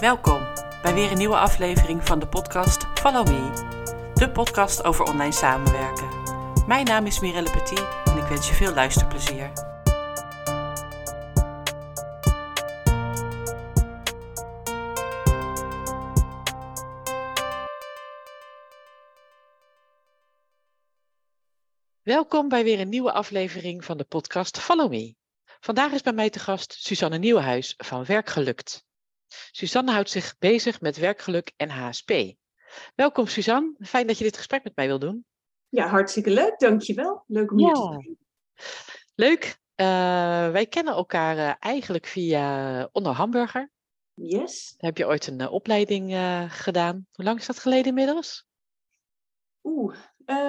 Welkom bij weer een nieuwe aflevering van de podcast Follow Me, de podcast over online samenwerken. Mijn naam is Mirelle Petit en ik wens je veel luisterplezier. Welkom bij weer een nieuwe aflevering van de podcast Follow Me. Vandaag is bij mij te gast Suzanne Nieuwenhuis van Werkgelukt. Suzanne houdt zich bezig met werkgeluk en HSP. Welkom Suzanne, fijn dat je dit gesprek met mij wil doen. Ja, hartstikke leuk, dankjewel. Leuk om hier te zijn. Leuk. Uh, wij kennen elkaar uh, eigenlijk via Onder Hamburger. Yes. Heb je ooit een uh, opleiding gedaan. Hoe lang is dat geleden inmiddels? Oeh,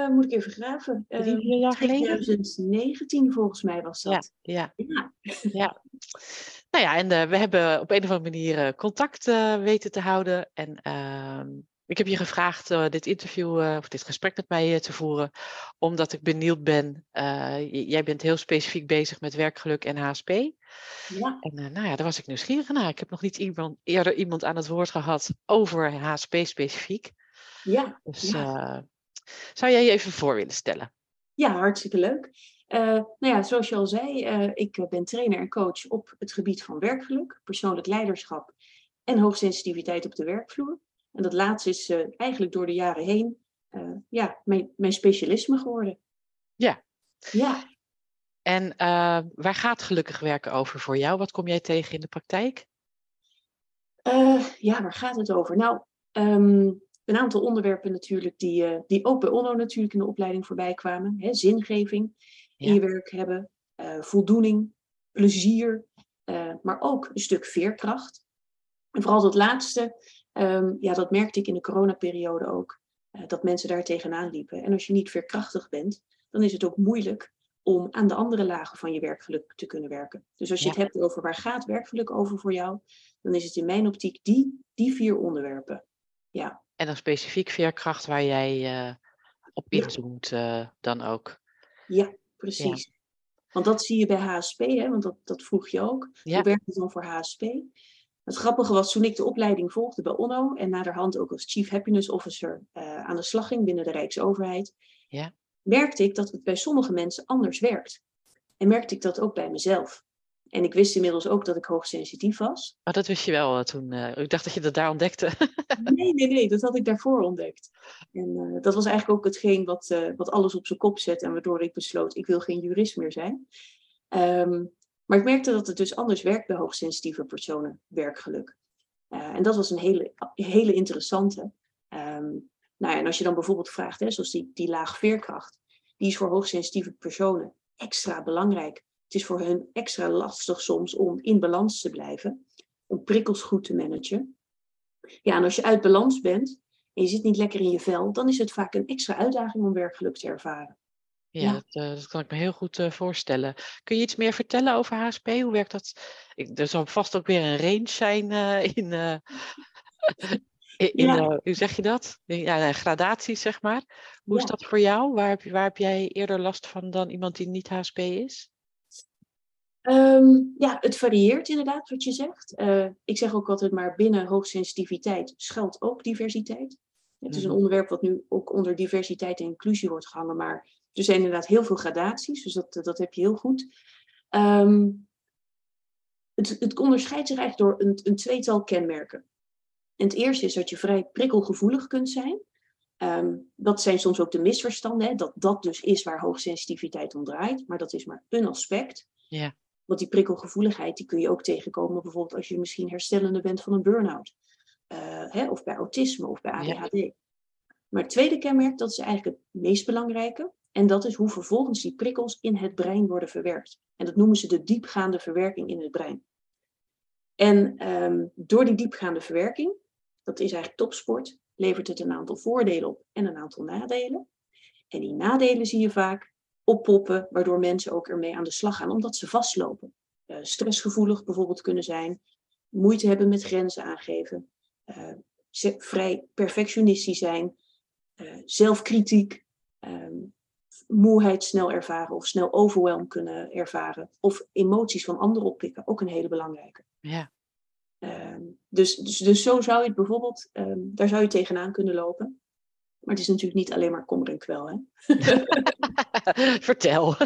moet ik even graven. Drie, vier jaar 2019 volgens mij was dat. Ja, ja. ja. ja. Nou ja, en uh, we hebben op een of andere manier uh, contact uh, weten te houden. En ehm, ik heb je gevraagd dit interview of dit gesprek met mij te voeren, omdat ik benieuwd ben. jij bent heel specifiek bezig met werkgeluk en HSP. Ja. En nou ja, daar was ik nieuwsgierig naar. Ik heb nog niet iemand, eerder iemand aan het woord gehad over HSP specifiek. Ja. Dus zou jij je even voor willen stellen? Ja, hartstikke leuk. Uh, nou ja, zoals je al zei, uh, ik ben trainer en coach op het gebied van werkgeluk, persoonlijk leiderschap en hoogsensitiviteit op de werkvloer. En dat laatste is uh, eigenlijk door de jaren heen ja, mijn, mijn specialisme geworden. Ja. Ja. En waar gaat gelukkig werken over voor jou? Wat kom jij tegen in de praktijk? ja, waar gaat het over? Nou, um, een aantal onderwerpen natuurlijk die, die ook bij ONO natuurlijk in de opleiding voorbij kwamen. Hè, zingeving, in je werk hebben, uh, voldoening, plezier, uh, maar ook een stuk veerkracht. En vooral dat laatste, um, ja, dat merkte ik in de coronaperiode ook, uh, dat mensen daar tegenaan liepen. En als je niet veerkrachtig bent, dan is het ook moeilijk om aan de andere lagen van je werkgeluk te kunnen werken. Dus als je ja. het hebt over waar gaat werkgeluk over voor jou, dan is het in mijn optiek die, die vier onderwerpen. Ja. En dan specifiek veerkracht waar jij op inzoomt dan ook. Ja, precies. Ja. Want dat zie je bij HSP, hè? want dat, dat vroeg je ook. Ja. Hoe werkt het dan voor HSP? Het grappige was, toen ik de opleiding volgde bij ONO en naderhand ook als Chief Happiness Officer uh, aan de slag ging binnen de Rijksoverheid, ja. merkte ik dat het bij sommige mensen anders werkt. En merkte ik dat ook bij mezelf. En ik wist inmiddels ook dat ik hoogsensitief was. Oh, dat wist je wel uh, toen. Uh, ik dacht dat je dat daar ontdekte. nee, nee, nee, dat had ik daarvoor ontdekt. En uh, dat was eigenlijk ook hetgeen wat, wat alles op zijn kop zet en waardoor ik besloot, ik wil geen jurist meer zijn. Um, maar ik merkte dat het dus anders werkt bij hoogsensitieve personen, werkgeluk. en dat was een hele, hele interessante. Um, nou ja, en als je dan bijvoorbeeld vraagt, hè, zoals die, die laag veerkracht, die is voor hoogsensitieve personen extra belangrijk. Het is voor hen extra lastig soms om in balans te blijven, om prikkels goed te managen. Ja, en als je uit balans bent en je zit niet lekker in je vel, dan is het vaak een extra uitdaging om werkgeluk te ervaren. Ja, ja. Dat, uh, dat, kan ik me heel goed uh, voorstellen. Kun je iets meer vertellen over HSP? Hoe werkt dat? Ik, er zal vast ook weer een range zijn uh, in, in, in ja. hoe zeg je dat? Ja, gradaties, zeg maar. Hoe ja. is dat voor jou? Waar heb, waar heb jij eerder last van dan iemand die niet HSP is? Um, ja, het varieert inderdaad wat je zegt. Uh, ik zeg ook altijd maar binnen hoogsensitiviteit schuilt ook diversiteit. Het is een onderwerp wat nu ook onder diversiteit en inclusie wordt gehangen, maar er zijn inderdaad heel veel gradaties, dus dat, dat heb je heel goed. Um, het, het onderscheidt zich eigenlijk door een, een tweetal kenmerken. En het eerste is dat je vrij prikkelgevoelig kunt zijn. Um, dat zijn soms ook de misverstanden, hè, dat dat dus is waar hoogsensitiviteit om draait, maar dat is maar een aspect. Ja. Want die prikkelgevoeligheid die kun je ook tegenkomen, bijvoorbeeld als je misschien herstellende bent van een burn-out. Uh, hè, of bij autisme of bij ADHD. Ja. Maar het tweede kenmerk, dat is eigenlijk het meest belangrijke. En dat is hoe vervolgens die prikkels in het brein worden verwerkt. En dat noemen ze de diepgaande verwerking in het brein. En um, door die diepgaande verwerking, dat is eigenlijk topsport, levert het een aantal voordelen op en een aantal nadelen. En die nadelen zie je vaak oppoppen, waardoor mensen ook ermee aan de slag gaan, omdat ze vastlopen. Uh, stressgevoelig bijvoorbeeld kunnen zijn, moeite hebben met grenzen aangeven, uh, vrij perfectionistisch zijn, uh, zelfkritiek, um, moeheid snel ervaren of snel overwhelm kunnen ervaren, of emoties van anderen oppikken, ook een hele belangrijke. Ja. Ehm, dus, dus, dus zo zou je het bijvoorbeeld, ehm, daar zou je tegenaan kunnen lopen. Maar het is natuurlijk niet alleen maar kommer en kwel, hè? Vertel.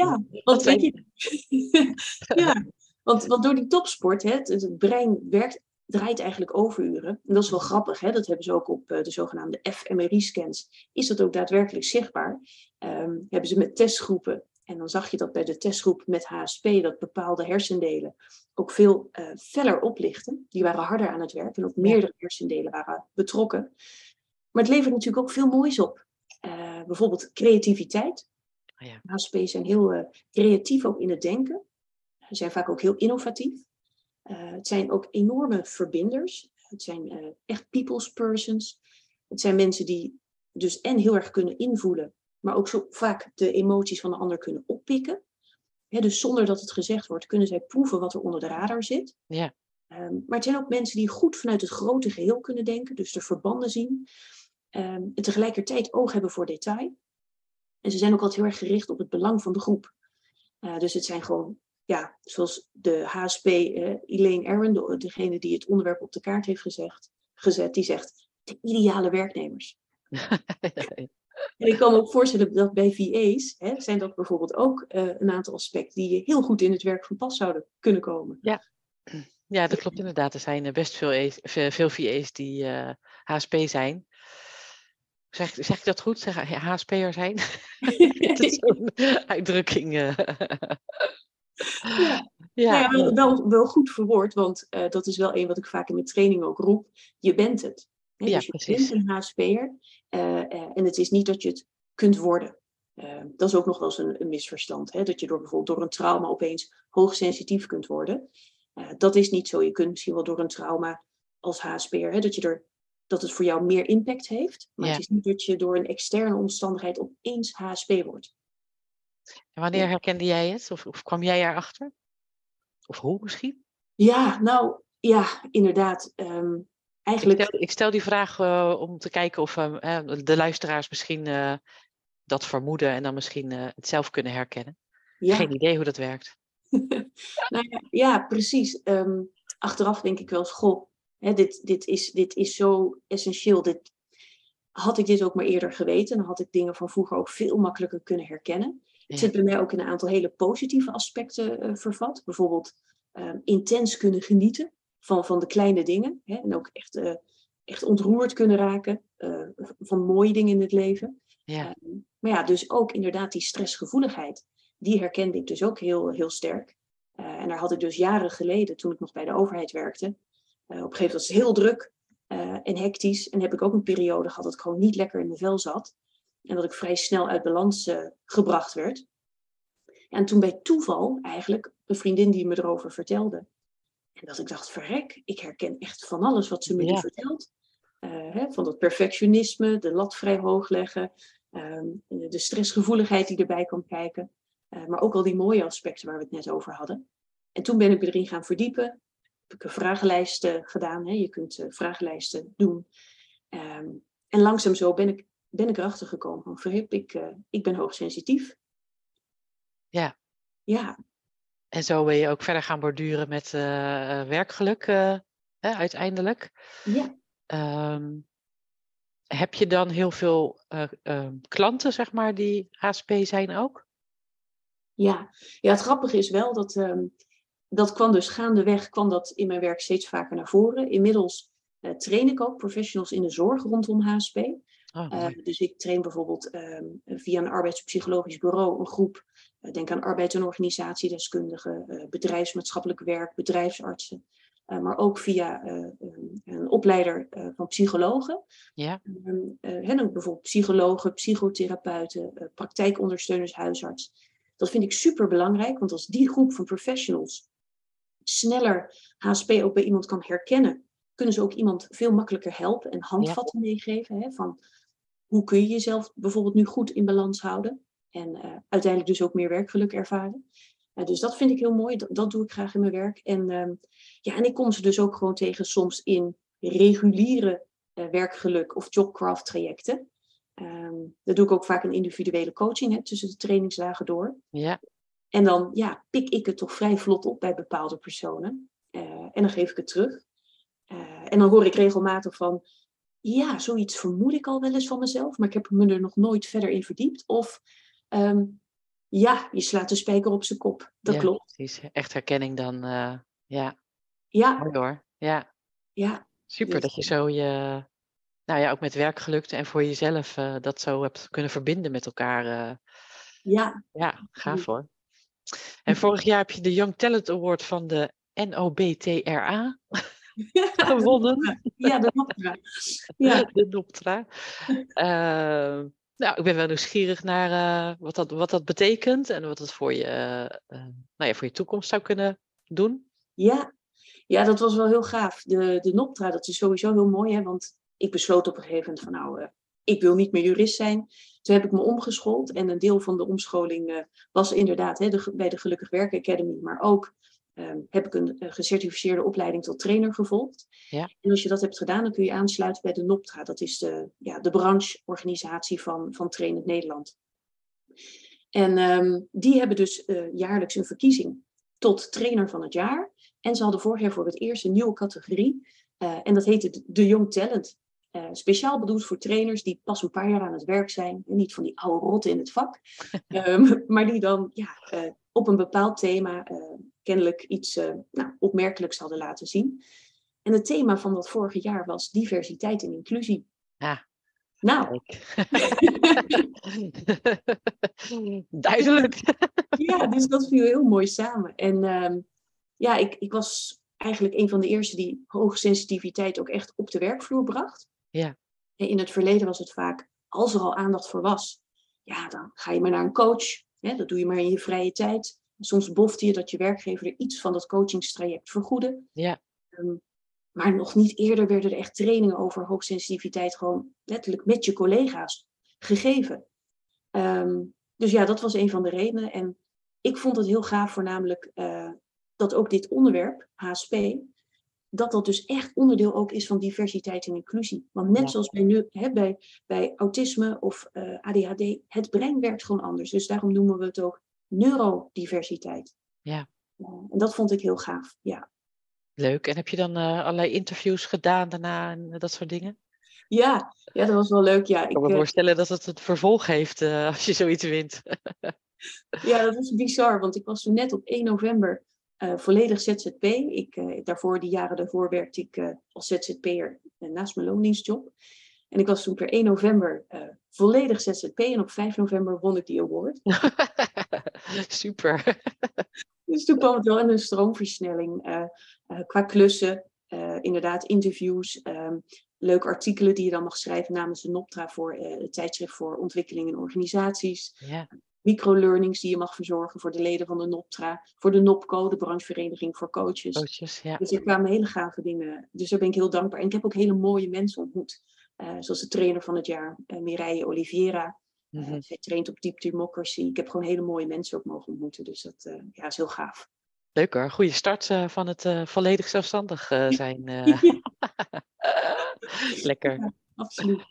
ja, want je... ja, want, want door die topsport, hè, het, het brein werkt draait eigenlijk overuren. En dat is wel grappig, hè? dat hebben ze ook op eh, de zogenaamde fMRI-scans. Is dat ook daadwerkelijk zichtbaar? Um, hebben ze met testgroepen, en dan zag je dat bij de testgroep met HSP, dat bepaalde hersendelen ook veel uh, feller oplichten. Die waren harder aan het werk en ook meerdere hersendelen waren betrokken. Maar het levert natuurlijk ook veel moois op. Uh, bijvoorbeeld creativiteit. Oh ja. HSP zijn heel creatief ook in het denken. Ze zijn vaak ook heel innovatief. Het zijn ook enorme verbinders. Het zijn echt people's persons. Het zijn mensen die dus en heel erg kunnen invoelen, maar ook zo vaak de emoties van de ander kunnen oppikken. dus zonder dat het gezegd wordt, kunnen zij proeven wat er onder de radar zit. Ja. Um, maar het zijn ook mensen die goed vanuit het grote geheel kunnen denken, dus de verbanden zien. Um, en tegelijkertijd oog hebben voor detail. En ze zijn ook altijd heel erg gericht op het belang van de groep. Uh, dus het zijn gewoon ja, zoals de HSP uh, Elaine Aaron, degene die het onderwerp op de kaart heeft gezegd, gezet, die zegt de ideale werknemers. en ik kan me ook voorstellen dat bij VA's hè, zijn dat bijvoorbeeld ook uh, een aantal aspecten die heel goed in het werk van pas zouden kunnen komen. Ja. Ja, dat klopt inderdaad. Er zijn best veel, veel VA's die uh, eh, HSP zijn. Zeg, zeg ik dat goed? Zeg HSP'er zijn? dat is zo'n uitdrukking. Uh. Ja, ja. Nou ja wel, wel, goed verwoord, want uh, dat is wel een wat ik vaak in mijn training ook roep. Je bent het. Ja, dus je precies. bent een HSP'er uh, uh, en het is niet dat je het kunt worden. dat is ook nog wel eens een, een misverstand. Hè? Dat je door bijvoorbeeld door een trauma opeens hoogsensitief kunt worden. dat is niet zo. Je kunt misschien wel door een trauma als HSP'er, hè, dat, je er, dat het voor jou meer impact heeft. Maar ja. het is niet dat je door een externe omstandigheid opeens HSP wordt. En wanneer herkende jij het? Of, of kwam jij erachter? Of hoe misschien? Ja, nou ja, inderdaad. Um, eigenlijk... Ik stel, ik stel, die vraag uh, om te kijken of uh, de luisteraars misschien uh, dat vermoeden en dan misschien het zelf kunnen herkennen. Ja. Geen idee hoe dat werkt. nou ja, ja, precies. Um, achteraf denk ik wel eens, goh, hè, dit, dit, is, dit is zo essentieel. Dit, had ik dit ook maar eerder geweten, dan had ik dingen van vroeger ook veel makkelijker kunnen herkennen. Het zit bij mij ook in een aantal hele positieve aspecten vervat. Bijvoorbeeld uh, intens kunnen genieten van, van de kleine dingen. Hè? En ook echt, uh, echt ontroerd kunnen raken van mooie dingen in het leven. Ja. Ehm, maar ja, dus ook inderdaad die stressgevoeligheid. Die herkende ik dus ook heel, heel sterk. en daar had ik dus jaren geleden, toen ik nog bij de overheid werkte. op een gegeven moment was het heel druk en hectisch. En heb ik ook een periode gehad dat ik gewoon niet lekker in mijn vel zat. En dat ik vrij snel uit balans gebracht werd. En toen bij toeval eigenlijk een vriendin die me erover vertelde. En dat ik dacht, verrek, ik herken echt van alles wat ze me ja. vertelt. Uh, hè, van dat perfectionisme, de lat vrij hoog leggen, uh, de stressgevoeligheid die erbij kan kijken. Uh, maar ook al die mooie aspecten waar we het net over hadden. En toen ben ik me erin gaan verdiepen. Heb ik een vragenlijst gedaan. Hè. Je kunt vragenlijsten doen. Um, en langzaam zo ben ik ben ik erachter gekomen van verhip, ik, ik ben hoogsensitief. Ja. Ja. En zo ben je ook verder gaan borduren met uh, werkgeluk uh, hè, uiteindelijk. Ja. Um, heb je dan heel veel ehm, klanten, zeg maar, die HSP zijn ook? Ja, ja het grappige is wel dat um, dat kwam dus gaandeweg, kwam dat in mijn werk steeds vaker naar voren. Inmiddels train ik ook professionals in de zorg rondom HSP. Oh, uh, dus ik train bijvoorbeeld um, via een arbeidspsychologisch bureau een groep. Uh, denk aan arbeids- en organisatiedeskundigen, uh, bedrijfsmaatschappelijk werk, bedrijfsartsen. maar ook via een opleider van psychologen. Ja. Um, bijvoorbeeld psychologen, psychotherapeuten, praktijkondersteuners, huisarts. Dat vind ik super belangrijk, want als die groep van professionals sneller HSP ook bij iemand kan herkennen, kunnen ze ook iemand veel makkelijker helpen en handvatten ja. meegeven. Hè, van hoe kun je jezelf bijvoorbeeld nu goed in balans houden? En uh, uiteindelijk dus ook meer werkgeluk ervaren. Uh, dus dat vind ik heel mooi. Dat, dat, doe ik graag in mijn werk. En, uh, ja, en ik kom ze dus ook gewoon tegen soms in reguliere eh, werkgeluk of jobcraft trajecten. Um, dat doe ik ook vaak in individuele coaching hè, tussen de trainingsdagen door. Ja. En dan ja, pik ik het toch vrij vlot op bij bepaalde personen. en dan geef ik het terug. en dan hoor ik regelmatig van, ja, zoiets vermoed ik al wel eens van mezelf, maar ik heb me er nog nooit verder in verdiept. Of ehm, ja, je slaat de spijker op zijn kop. Dat klopt. Precies, echt herkenning dan. Uh, ja. Ja. Mooi hoor. Ja. Ja. Super dat je zo je, nou ja, ook met werk gelukt en voor jezelf uh, dat zo hebt kunnen verbinden met elkaar. Uh. Ja. Ja, gaaf hoor. En vorig jaar heb je de Young Talent Award van de NOBTRA gewonnen. Ja, de Noptra. Ja. De Noptra. Uh, nou, ik ben wel nieuwsgierig naar uh, wat, dat, wat dat betekent en wat dat voor je, uh, nou ja, voor je toekomst zou kunnen doen. Ja. ja, dat was wel heel gaaf. De, de Noptra, dat is sowieso heel mooi, hè, want ik besloot op een gegeven moment van nou, ik wil niet meer jurist zijn. Toen heb ik me omgeschoold en een deel van de omscholing was inderdaad hè, bij de Gelukkig Werken Academy, maar ook Ehm, heb ik een, gecertificeerde opleiding tot trainer gevolgd. Ja. En als je dat hebt gedaan, dan kun je aansluiten bij de NOPTRA. Dat is de, ja, de brancheorganisatie van, van Trainend Nederland. En um, die hebben dus uh, jaarlijks een verkiezing tot trainer van het jaar. En ze hadden vorig jaar voor het eerst een nieuwe categorie. Uh, en dat heette de Young Talent. Uh, speciaal bedoeld voor trainers die pas een paar jaar aan het werk zijn. En niet van die oude rotten in het vak. um, maar die dan ja, op een bepaald thema kennelijk iets uh, nou, opmerkelijks hadden laten zien. En het thema van dat vorige jaar was diversiteit en inclusie. Ja. Nou. Duidelijk. ja, dus dat viel heel mooi samen. En uh, ja, ik, ik was eigenlijk een van de eerste die hoge sensitiviteit ook echt op de werkvloer bracht. Ja. En in het verleden was het vaak, als er al aandacht voor was, ja, dan ga je maar naar een coach. Hè, dat doe je maar in je vrije tijd. Soms bofte je dat je werkgever er iets van dat coachingstraject vergoedde. Ja. Um, maar nog niet eerder werden er echt trainingen over hoogsensitiviteit gewoon letterlijk met je collega's gegeven. Um, dus ja, dat was een van de redenen. En ik vond het heel gaaf voornamelijk uh, dat ook dit onderwerp, HSP, dat dat dus echt onderdeel ook is van diversiteit en inclusie. Want net ja. zoals bij, nu, hè, bij, bij autisme of uh, ADHD, het brein werkt gewoon anders. Dus daarom noemen we het ook neurodiversiteit. Ja. en dat vond ik heel gaaf, ja. Leuk. En heb je dan uh, allerlei interviews gedaan daarna en dat soort dingen? Ja, ja, dat was wel leuk. Ja, ik kan me uh, voorstellen dat het het vervolg heeft uh, als je zoiets wint. ja, dat is bizar, want ik was toen net op 1 november volledig ZZP. Ik, daarvoor, die jaren daarvoor, werkte ik als ZZP'er naast mijn loondienstjob. En ik was toen per 1 november volledig ZZP en op 5 november won ik die award. Super. dus toen kwam het wel in een stroomversnelling uh, uh, qua klussen, inderdaad interviews, um, leuke artikelen die je dan mag schrijven namens de NOPTRA voor het tijdschrift voor ontwikkeling in organisaties. Ja. Microlearnings die je mag verzorgen voor de leden van de NOPTRA, voor de NOPCO, de branchevereniging voor coaches. coaches ja. Dus er kwamen hele gave dingen. Dus daar ben ik heel dankbaar. En ik heb ook hele mooie mensen ontmoet. Uh, zoals de trainer van het jaar, uh, Mireille Oliveira. Uh, mm-hmm. Zij traint op Deep Democracy. Ik heb gewoon hele mooie mensen ook mogen ontmoeten. Dus dat ja, is heel gaaf. Leuk hoor. Goede start van het volledig zelfstandig zijn. Lekker. Ja, absoluut.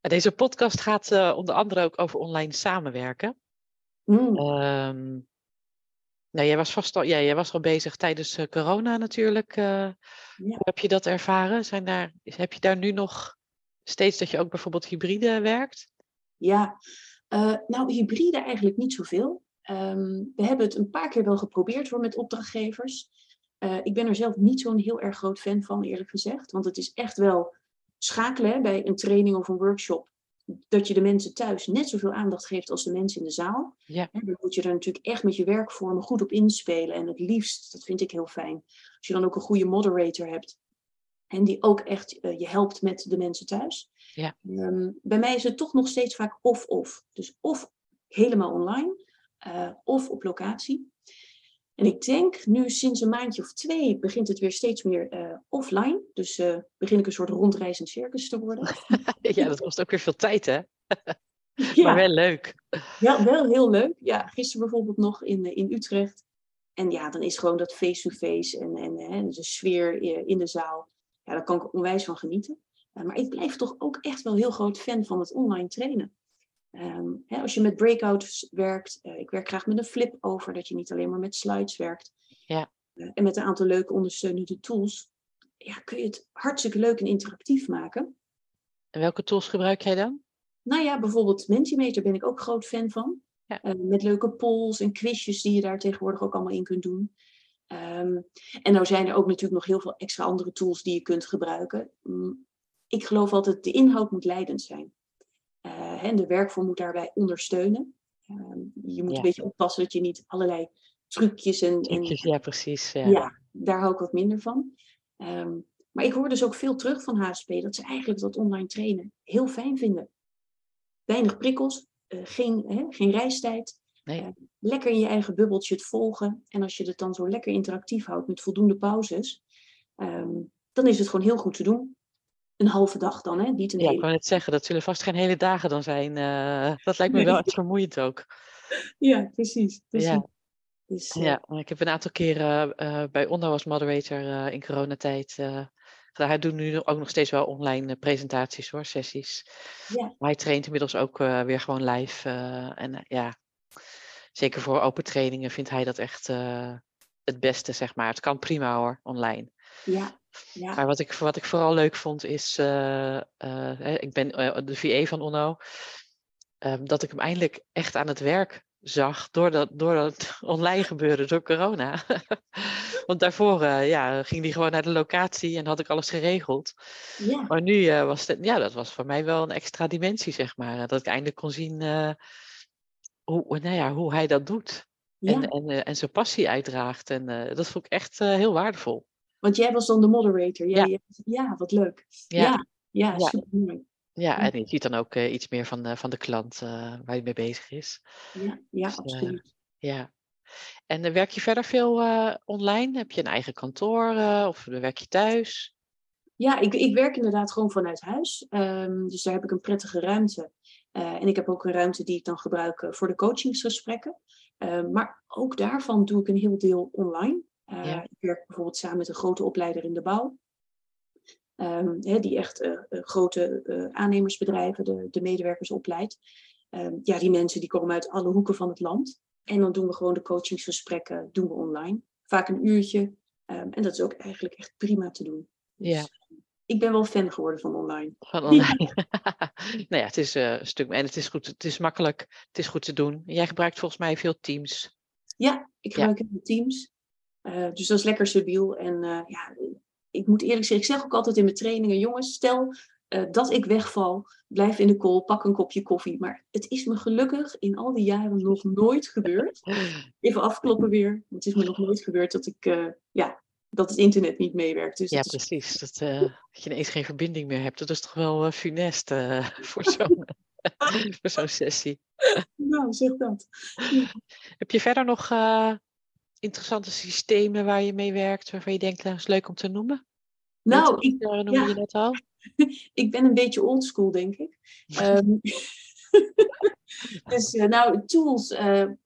Deze podcast gaat onder andere ook over online samenwerken. Mm. Um, nou, jij was vast al, ja, jij was al bezig tijdens corona natuurlijk. Ja. Hoe heb je dat ervaren? Zijn daar, heb je daar nu nog steeds dat je ook bijvoorbeeld hybride werkt? Ja, uh, nou hybride eigenlijk niet zoveel. Um, we hebben het een paar keer wel geprobeerd voor met opdrachtgevers. Uh, ik ben er zelf niet zo'n heel erg groot fan van, eerlijk gezegd. Want het is echt wel schakelen hè, bij een training of een workshop. Dat je de mensen thuis net zoveel aandacht geeft als de mensen in de zaal. Ja. En dan moet je er natuurlijk echt met je werkvormen goed op inspelen. En het liefst, dat vind ik heel fijn, als je dan ook een goede moderator hebt. En die ook echt uh, je helpt met de mensen thuis. Ja. Um, bij mij is het toch nog steeds vaak of-of. Dus of helemaal online, uh, of op locatie. En ik denk nu sinds een maandje of twee begint het weer steeds meer uh, offline. Dus begin ik een soort rondreizend circus te worden. ja, dat kost ook weer veel tijd, hè? ja. Maar wel leuk. Ja, wel heel leuk. Ja, gisteren bijvoorbeeld nog in, in Utrecht. En ja, dan is gewoon dat face-to-face en, en, en de sfeer in de zaal ja, daar kan ik onwijs van genieten. Uh, maar ik blijf toch ook echt wel heel groot fan van het online trainen. Ehm, hè, als je met breakouts werkt, uh, ik werk graag met een flip over, dat je niet alleen maar met slides werkt. Ja. Uh, en met een aantal leuke ondersteunende tools, ja, kun je het hartstikke leuk en interactief maken. En welke tools gebruik jij dan? Nou ja, bijvoorbeeld Mentimeter ben ik ook groot fan van. Ja. Uh, met leuke polls en quizjes die je daar tegenwoordig ook allemaal in kunt doen. Um, en nou zijn er ook natuurlijk nog heel veel extra andere tools die je kunt gebruiken. Um, ik geloof altijd, de inhoud moet leidend zijn. Uh, en de werkvorm moet daarbij ondersteunen. Um, je moet Ja. een beetje oppassen dat je niet allerlei trucjes en... en Trucjes, ja, precies. Ja. ja, daar hou ik wat minder van. Ehm, maar ik hoor dus ook veel terug van HSP dat ze eigenlijk dat online trainen heel fijn vinden. Weinig prikkels, eh, geen, hè, geen reistijd. Nee. Eh, lekker in je eigen bubbeltje het volgen. En als je het dan zo lekker interactief houdt met voldoende pauzes, ehm, dan is het gewoon heel goed te doen. Een halve dag dan, hè? Niet een Ja, ik hele. wou net zeggen, dat zullen vast geen hele dagen dan zijn. eh, dat lijkt me Nee. wel iets vermoeiend ook. Ja, precies. precies. Ja. Dus, eh, Ja, ik heb een aantal keren bij Onno als moderator in coronatijd gedaan. Hij doet nu ook nog steeds wel online presentaties hoor, sessies. Ja. Maar hij traint inmiddels ook weer gewoon live. en ja, zeker voor open trainingen vindt hij dat echt eh, het beste, zeg maar. Het kan prima hoor, online. ja, ja. Maar wat ik, wat ik vooral leuk vond is, eh, eh, ik ben de VA van Onno, ehm, dat ik hem eindelijk echt aan het werk zag door dat, door dat online gebeuren, door corona. Want daarvoor ja, ging hij gewoon naar de locatie en had ik alles geregeld. ja. Maar nu was het, ja, dat was voor mij wel een extra dimensie, zeg maar. Dat ik eindelijk kon zien hoe, nou ja, hoe hij dat doet. En, ja. en, eh, en zijn passie uitdraagt. En eh, dat vond ik echt eh, heel waardevol. Want jij was dan de moderator. Ja. Jij, ja. ja, wat leuk. Ja. Ja, super mooi. Ja, en je ziet dan ook eh, iets meer van, eh, van de klant eh, waar hij mee bezig is. Ja, ja Dus, eh, absoluut. Ja. En eh, werk je verder veel eh, online? Heb je een eigen kantoor eh, of werk je thuis? Ja, ik, ik werk inderdaad gewoon vanuit huis. Ehm, dus daar heb ik een prettige ruimte. Eh, en ik heb ook een ruimte die ik dan gebruik eh, voor de coachingsgesprekken. Ehm, maar ook daarvan doe ik een heel deel online. Eh, Ja. Ik werk bijvoorbeeld samen met een grote opleider in de bouw. Ehm, die echt eh, eh, grote eh, aannemersbedrijven, de, de medewerkers opleidt. Ehm, ja, die mensen die komen uit alle hoeken van het land. En dan doen we gewoon de coachingsgesprekken doen we online. Vaak een uurtje. Ehm, en dat is ook eigenlijk echt prima te doen. Dus, Ja. Ik ben wel fan geworden van online. Van online. nou ja, het is eh, een stuk. En het is goed. Het is makkelijk. Het is goed te doen. Jij gebruikt volgens mij veel Teams. Ja, ik Ja. gebruik Teams. Eh, dus dat is lekker stabiel. En eh, ja, ik moet eerlijk zeggen, ik zeg ook altijd in mijn trainingen, jongens, stel dat ik wegval, blijf in de call, pak een kopje koffie. Maar het is me gelukkig in al die jaren nog nooit gebeurd. Even afkloppen weer. Het is me nog nooit gebeurd dat ik, ja, dat het internet niet meewerkt. Dus Ja, dat is- precies. Dat, eh, dat je ineens geen verbinding meer hebt. Dat is toch wel eh, funest eh, voor zo'n sessie. nou, zeg dat. Heb je verder nog interessante systemen waar je mee werkt, waarvan je denkt, dat is leuk om te noemen? Nou, ik, ja. je net al. ik ben een beetje oldschool, denk ik. Ehm, dus nou, tools,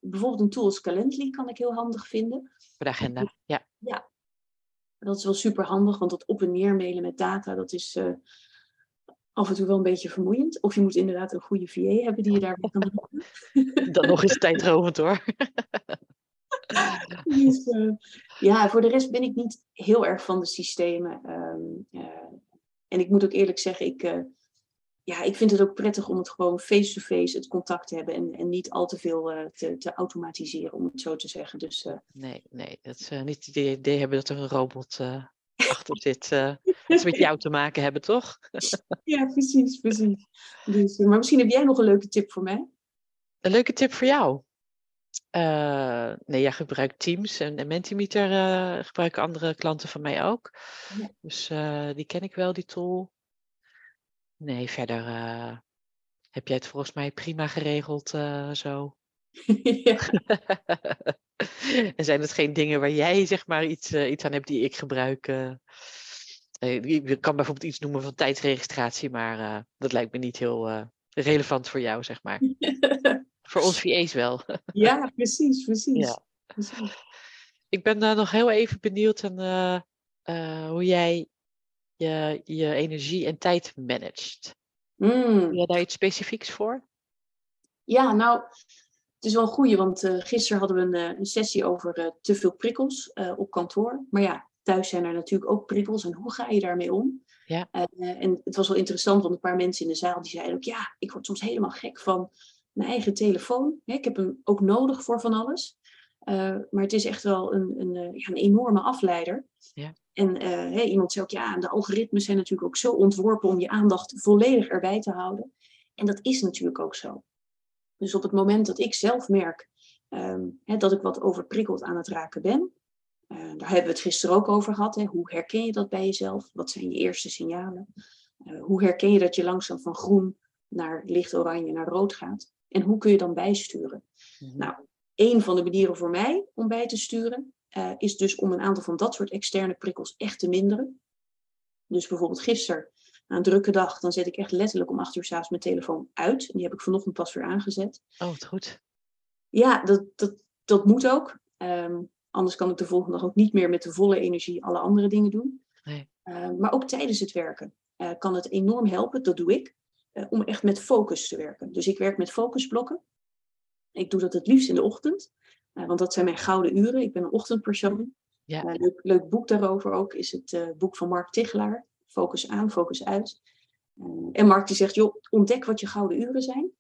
bijvoorbeeld een tool als Calendly kan ik heel handig vinden. Voor de agenda. Ja, Dat is wel super handig, want dat op en neer mailen met data, dat is eh, af en toe wel een beetje vermoeiend. Of je moet inderdaad een goede VA hebben die je daarbij kan helpen. dan nog eens tijdrovend hoor. Dus, eh, ja, voor de rest ben ik niet heel erg van de systemen. Ehm, eh, en ik moet ook eerlijk zeggen, ik, ja, ik vind het ook prettig om het gewoon face-to-face het contact te hebben en, en niet al te veel eh, te, te automatiseren, om het zo te zeggen. Dus eh, Nee, nee, dat is eh, niet het idee hebben dat er een robot achter zit. dat ze met jou te maken hebben, toch? ja, precies, precies. Dus, maar misschien heb jij nog een leuke tip voor mij? Een leuke tip voor jou. Nee, jij gebruikt Teams en, en Mentimeter gebruiken andere klanten van mij ook. Ja. Dus die ken ik wel, die tool. Nee, verder eh, heb jij het volgens mij prima geregeld eh, zo. ja. en zijn het geen dingen waar jij zeg maar iets, eh, iets aan hebt die ik gebruik? je kan bijvoorbeeld iets noemen van tijdsregistratie, maar dat lijkt me niet heel relevant voor jou, zeg maar. Voor ons VA's wel. ja, precies, precies. Ja. precies. Ik ben nog heel even benieuwd aan hoe jij je, je energie en tijd managt. Mm. Heb jij daar iets specifieks voor? Ja, nou, het is wel een goeie, want uh, gisteren hadden we een, een sessie over te veel prikkels op kantoor. Maar ja, thuis zijn er natuurlijk ook prikkels en hoe ga je daarmee om? Ja. en het was wel interessant, want een paar mensen in de zaal die zeiden ook, ja, ik word soms helemaal gek van mijn eigen telefoon. Ik heb hem ook nodig voor van alles. Maar het is echt wel een, een, eh, ja, een enorme afleider. Ja. En uh, iemand zei ook, ja, de algoritmes zijn natuurlijk ook zo ontworpen om je aandacht volledig erbij te houden. En dat is natuurlijk ook zo. Dus op het moment dat ik zelf merk um, hè, dat ik wat overprikkeld aan het raken ben, daar hebben we het gisteren ook over gehad. Hè, hoe herken je dat bij jezelf? Wat zijn je eerste signalen? hoe herken je dat je langzaam van groen naar licht oranje naar rood gaat? En hoe kun je dan bijsturen? Mm Nou, een van de manieren voor mij om bij te sturen uh, is dus om een aantal van dat soort externe prikkels echt te minderen. Dus bijvoorbeeld gisteren, na een drukke dag, dan zet ik echt letterlijk om acht uur s'avonds mijn telefoon uit. En die heb ik vanochtend pas weer aangezet. Oh, wat goed. Ja, dat, dat, dat moet ook. Um, anders kan ik de volgende dag ook niet meer met de volle energie alle andere dingen doen. Nee. Uh, maar ook tijdens het werken uh, kan het enorm helpen, dat doe ik, om echt met focus te werken. Dus ik werk met focusblokken. Ik doe dat het liefst in de ochtend, want dat zijn mijn gouden uren. Ik ben een ochtendpersoon. Ja. Uh, leuk, leuk, boek daarover ook is het uh, boek van Mark Tichelaar. Focus aan, focus uit. en Mark die zegt, joh, ontdek wat je gouden uren zijn.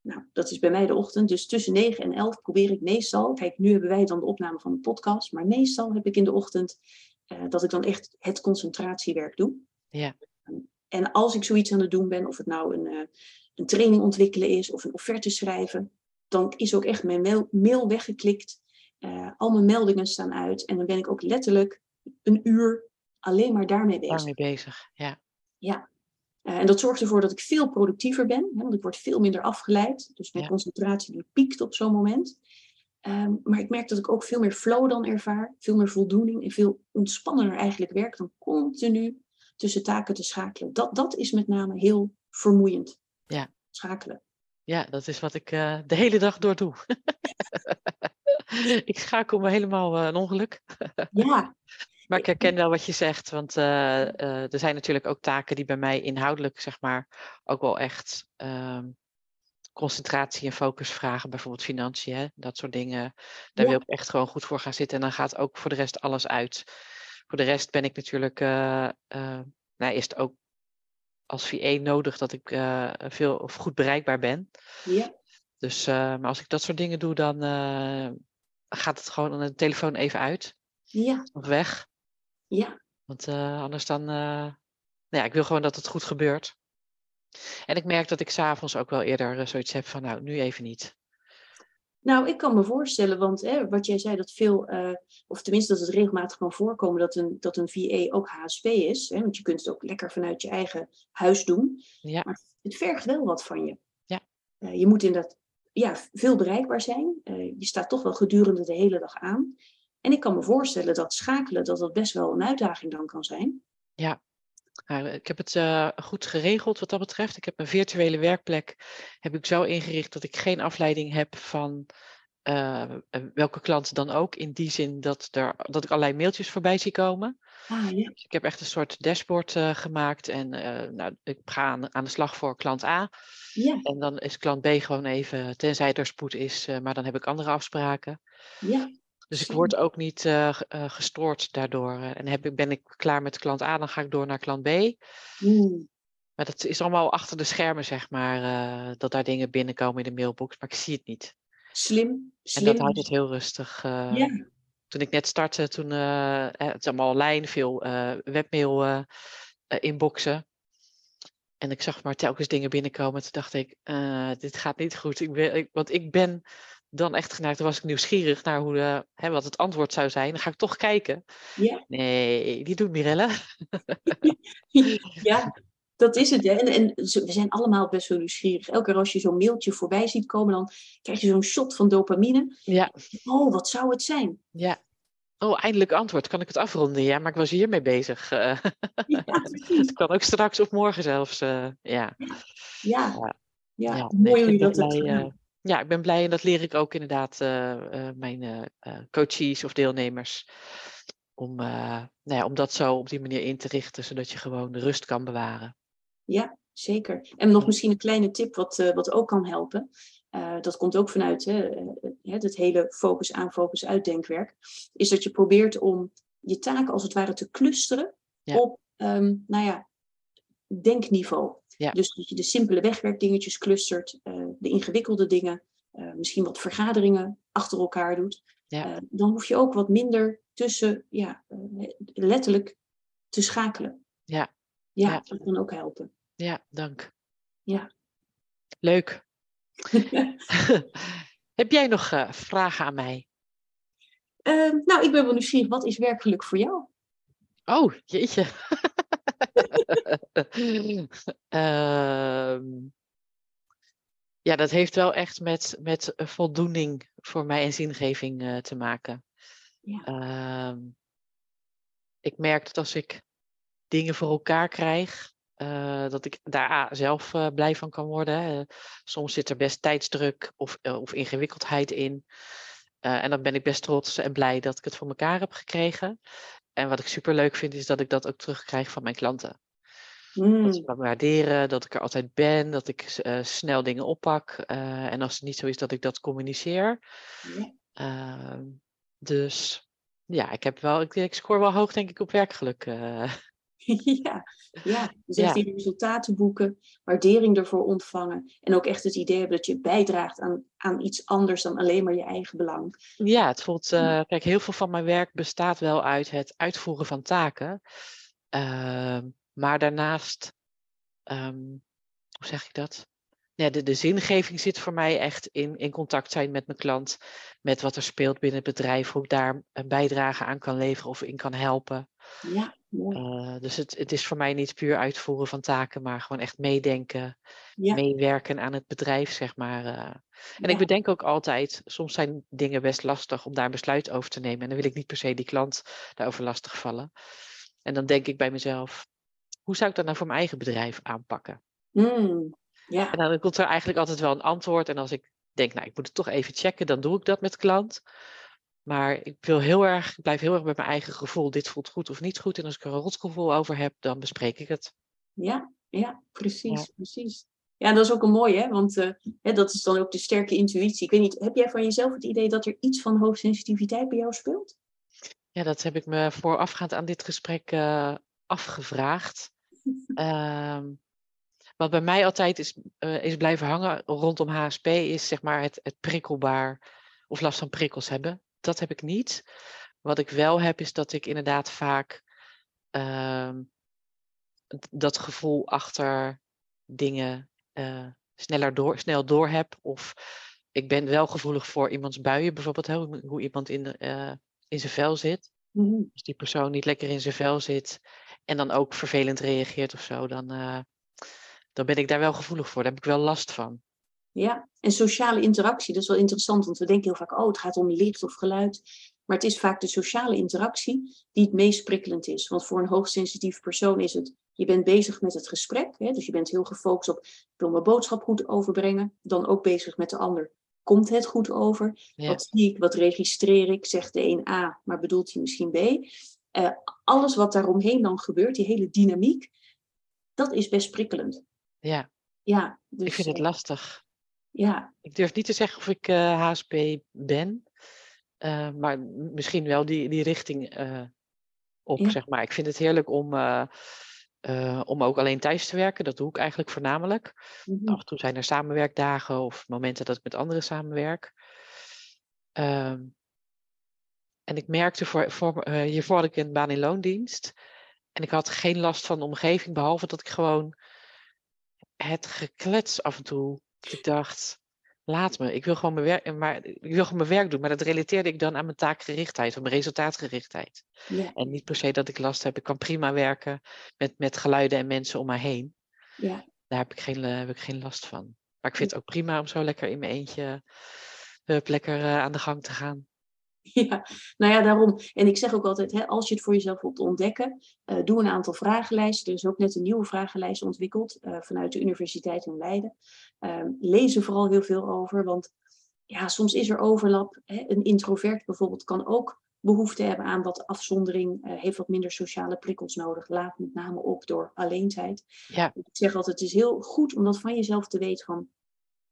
Nou, dat is bij mij de ochtend. Dus tussen 9 en 11 probeer ik meestal. Kijk, nu hebben wij dan de opname van de podcast. Maar meestal heb ik in de ochtend dat ik dan echt het concentratiewerk doe. Ja. En als ik zoiets aan het doen ben, of het nou een, een training ontwikkelen is of een offerte schrijven, dan is ook echt mijn mail, weggeklikt. Uh, al mijn meldingen staan uit. En dan ben ik ook letterlijk een uur alleen maar daarmee bezig. Daarmee bezig, ja. Ja. Uh, en dat zorgt ervoor dat ik veel productiever ben. Hè, want ik word veel minder afgeleid. Dus mijn ja. concentratie die piekt op zo'n moment. Um, maar ik merk dat ik ook veel meer flow dan ervaar. Veel meer voldoening. En veel ontspannender eigenlijk werk dan continu tussen taken te schakelen. Dat, dat is met name heel vermoeiend. Ja. Schakelen. Ja, dat is wat ik uh, de hele dag door doe. ik schakel me helemaal uh, een ongeluk. ja. Maar ik herken wel wat je zegt, want uh, er zijn natuurlijk ook taken die bij mij inhoudelijk, zeg maar, ook wel echt um, concentratie en focus vragen. Bijvoorbeeld financiën, hè? dat soort dingen. Daar ja. wil ik echt gewoon goed voor gaan zitten. En dan gaat ook voor de rest alles uit. Voor de rest ben ik natuurlijk, nou, is het ook als VA nodig dat ik uh, veel of goed bereikbaar ben. Ja. Dus, uh, maar als ik dat soort dingen doe, dan uh, gaat het gewoon aan de telefoon even uit. Ja. Of weg. Ja. Want anders dan, nou ja, ik wil gewoon dat het goed gebeurt. En ik merk dat ik s'avonds ook wel eerder zoiets heb van, nou, nu even niet. Nou, ik kan me voorstellen, want hè, wat jij zei, dat veel, uh, of tenminste dat het regelmatig kan voorkomen dat een, dat een VA ook HSP is. Hè, want je kunt het ook lekker vanuit je eigen huis doen. Ja. Maar het vergt wel wat van je. Ja. Uh, je moet inderdaad ja, veel bereikbaar zijn. Uh, je staat toch wel gedurende de hele dag aan. En ik kan me voorstellen dat schakelen, dat dat best wel een uitdaging dan kan zijn. Ja, ik heb het uh, goed geregeld wat dat betreft. Ik heb een virtuele werkplek heb ik zo ingericht dat ik geen afleiding heb van uh, welke klant dan ook. In die zin dat, er, dat ik allerlei mailtjes voorbij zie komen. Ah, ja. dus ik heb echt een soort dashboard uh, gemaakt en nou, ik ga aan, aan, de slag voor klant A. Ja. En dan is klant B gewoon even, tenzij er spoed is, maar dan heb ik andere afspraken. Ja. Dus ik word ook niet uh, uh, gestoord daardoor. En heb ik, ben ik klaar met klant A, dan ga ik door naar klant B. Mm. Maar dat is allemaal achter de schermen, zeg maar, uh, dat daar dingen binnenkomen in de mailbox, maar ik zie het niet. Slim. Slim. En dat houdt het heel rustig. ja. Toen ik net startte, toen, het is allemaal online, veel webmail inboxen. En ik zag maar telkens dingen binnenkomen. Toen dacht ik, dit gaat niet goed. Ik ben, ik, want ik ben dan echt geneigd, dan was ik nieuwsgierig naar hoe de, hè, wat het antwoord zou zijn. Dan ga ik toch kijken. Ja. Nee, die doet Mirelle. ja, dat is het. Hè. En, en we zijn allemaal best wel nieuwsgierig. Elke keer als je zo'n mailtje voorbij ziet komen, dan krijg je zo'n shot van dopamine. Ja. Oh, wat zou het zijn? Ja. Oh, eindelijk antwoord. Kan ik het afronden? Ja, maar ik was hiermee bezig. Uh, ja, het kan ook straks of morgen zelfs. Uh, ja. Ja. Ja. ja. ja. Ja, mooi hoe je dat hebt eh, ja, ik ben blij en dat leer ik ook inderdaad eh, mijn eh, coaches of deelnemers. Om, nou ja, om dat zo op die manier in te richten, zodat je gewoon de rust kan bewaren. Ja, zeker. En nog misschien een kleine tip wat, wat ook kan helpen. uh, dat komt ook vanuit hè, het hele focus aan, focus uit denkwerk, is dat je probeert om je taken als het ware te clusteren op, um, nou ja, denkniveau. Dus dat je de simpele wegwerkdingetjes clustert, uh, de ingewikkelde dingen, uh, misschien wat vergaderingen achter elkaar doet. Uh, dan hoef je ook wat minder tussen, ja, letterlijk te schakelen. Ja. ja. Ja, dat kan ook helpen. Ja, dank. Ja. Leuk. Heb jij nog vragen aan mij? Ehm, nou, ik ben wel nieuwsgierig. Wat is werkgeluk voor jou? Oh, jeetje. uh, ja, dat heeft wel echt met, met voldoening voor mij en zingeving uh, te maken. Ja. Uh, ik merk dat als ik dingen voor elkaar krijg, uh, dat ik daar zelf uh, blij van kan worden. soms zit er best tijdsdruk of, of ingewikkeldheid in. en dan ben ik best trots en blij dat ik het voor elkaar heb gekregen. En wat ik super leuk vind, is dat ik dat ook terugkrijg van mijn klanten. Mm. Dat ze me waarderen, dat ik er altijd ben, dat ik uh, snel dingen oppak. Uh, en als het niet zo is, dat ik dat communiceer. Uh, dus ja, ik heb wel, ik, ik scoor wel hoog denk ik op werkgeluk. Eh. ja, ja, dus die resultaten boeken, waardering ervoor ontvangen. En ook echt het idee hebben dat je bijdraagt aan, aan iets anders dan alleen maar je eigen belang. Ja, het voelt, kijk, heel veel van mijn werk bestaat wel uit het uitvoeren van taken. Ehm, maar daarnaast, um, hoe zeg ik dat? Ja, de, de zingeving zit voor mij echt in, in contact zijn met mijn klant, met wat er speelt binnen het bedrijf, hoe ik daar een bijdrage aan kan leveren of in kan helpen. Ja, mooi. Uh, dus het, het is voor mij niet puur uitvoeren van taken, maar gewoon echt meedenken, ja. meewerken aan het bedrijf, zeg maar. Uh. En ja. ik bedenk ook altijd, soms zijn dingen best lastig om daar een besluit over te nemen. En dan wil ik niet per se die klant daarover lastig vallen. En dan denk ik bij mezelf, hoe zou ik dat nou voor mijn eigen bedrijf aanpakken? Mm, ja. En dan komt er eigenlijk altijd wel een antwoord. En als ik denk, nou, ik moet het toch even checken, dan doe ik dat met klant. Maar ik wil heel erg, ik blijf heel erg met mijn eigen gevoel. Dit voelt goed of niet goed. En als ik er een rotgevoel over heb, dan bespreek ik het. Ja, ja, precies, ja. precies. Ja, dat is ook een mooie, hè? want uh, hè, dat is dan ook de sterke intuïtie. Ik weet niet, heb jij van jezelf het idee dat er iets van hoogsensitiviteit bij jou speelt? Ja, dat heb ik me voorafgaand aan dit gesprek uh, afgevraagd. Um, wat bij mij altijd is, uh, is blijven hangen rondom HSP, is zeg maar het, het prikkelbaar of last van prikkels hebben. Dat heb ik niet. Wat ik wel heb, is dat ik inderdaad vaak uh, dat gevoel achter dingen uh, sneller door, snel door heb. Of ik ben wel gevoelig voor iemands buien, bijvoorbeeld hoe, hoe iemand in, uh, in zijn vel zit. Mm -hmm. Als die persoon niet lekker in zijn vel zit en dan ook vervelend reageert of zo, dan, dan ben ik daar wel gevoelig voor. Daar heb ik wel last van. Ja, en sociale interactie, dat is wel interessant, want we denken heel vaak, oh, het gaat om licht of geluid. Maar het is vaak de sociale interactie die het meest prikkelend is. Want voor een hoogsensitief persoon is het, je bent bezig met het gesprek, hè, dus je bent heel gefocust op, ik wil mijn boodschap goed overbrengen, dan ook bezig met de ander. Komt het goed over? Ja. Wat zie ik, wat registreer ik? Zegt de een A, maar bedoelt hij misschien B? Uh, alles wat daaromheen dan gebeurt, die hele dynamiek, dat is best prikkelend. Ja. Ja. Dus, ik vind het lastig. Ja. Ik durf niet te zeggen of ik uh, HSP ben, uh, maar misschien wel die, die richting op, ja. zeg maar. Ik vind het heerlijk om, om ook alleen thuis te werken. Dat doe ik eigenlijk voornamelijk. Mm -hmm. Af en toe zijn er samenwerkdagen of momenten dat ik met anderen samenwerk. Um, en ik merkte, voor, voor, hiervoor had ik een baan in loondienst. En ik had geen last van de omgeving, behalve dat ik gewoon het geklets af en toe. Ik dacht, laat me, ik wil gewoon mijn werk, maar, ik wil gewoon mijn werk doen. Maar dat relateerde ik dan aan mijn taakgerichtheid, of mijn resultaatgerichtheid. Ja. En niet per se dat ik last heb. Ik kan prima werken met, met geluiden en mensen om mij heen. Ja. Daar heb ik, geen, heb ik geen last van. Maar ik vind het ook prima om zo lekker in mijn eentje hup, lekker uh, aan de gang te gaan. Ja, nou ja, daarom. En ik zeg ook altijd, hè, als je het voor jezelf wilt ontdekken, uh, doe een aantal vragenlijsten. Er is ook net een nieuwe vragenlijst ontwikkeld uh, vanuit de Universiteit in Leiden. Uh, lees er vooral heel veel over, want ja, soms is er overlap. Hè. Een introvert bijvoorbeeld kan ook behoefte hebben aan wat afzondering, heeft wat minder sociale prikkels nodig. Laat met name op door alleenheid. Ja. Ik zeg altijd, het is heel goed om dat van jezelf te weten van,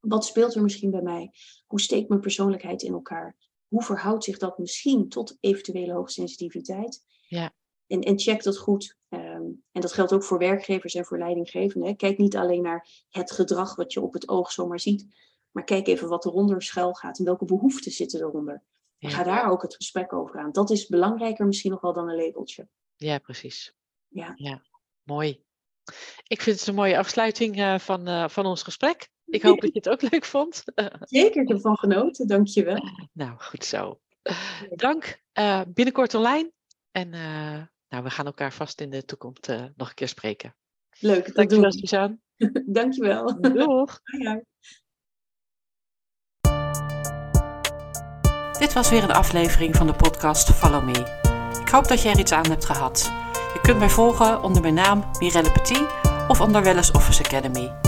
Wat speelt er misschien bij mij? Hoe steekt mijn persoonlijkheid in elkaar? Hoe verhoudt zich dat misschien tot eventuele hoogsensitiviteit? Ja. En, en check dat goed. Ehm, en dat geldt ook voor werkgevers en voor leidinggevenden. Kijk niet alleen naar het gedrag wat je op het oog zomaar ziet. Maar kijk even wat eronder schuil gaat en welke behoeften zitten eronder. En ga daar ook het gesprek over aan. Dat is belangrijker misschien nog wel dan een labeltje. Ja, precies. Ja. ja. Mooi. Ik vind het een mooie afsluiting uh, van, uh, van ons gesprek. Ik hoop dat je het ook leuk vond. Zeker, ik heb ervan genoten. Dank je wel. Nou, goed zo. Dank. Uh, binnenkort online. En nou, we gaan elkaar vast in de toekomst nog een keer spreken. Leuk, Dankjewel, Suzanne. Dankjewel. Doeg. Dit was weer een aflevering van de podcast Follow Me. Ik hoop dat je er iets aan hebt gehad. Je kunt mij volgen onder mijn naam Mirelle Petit of onder Wellness Office Academy.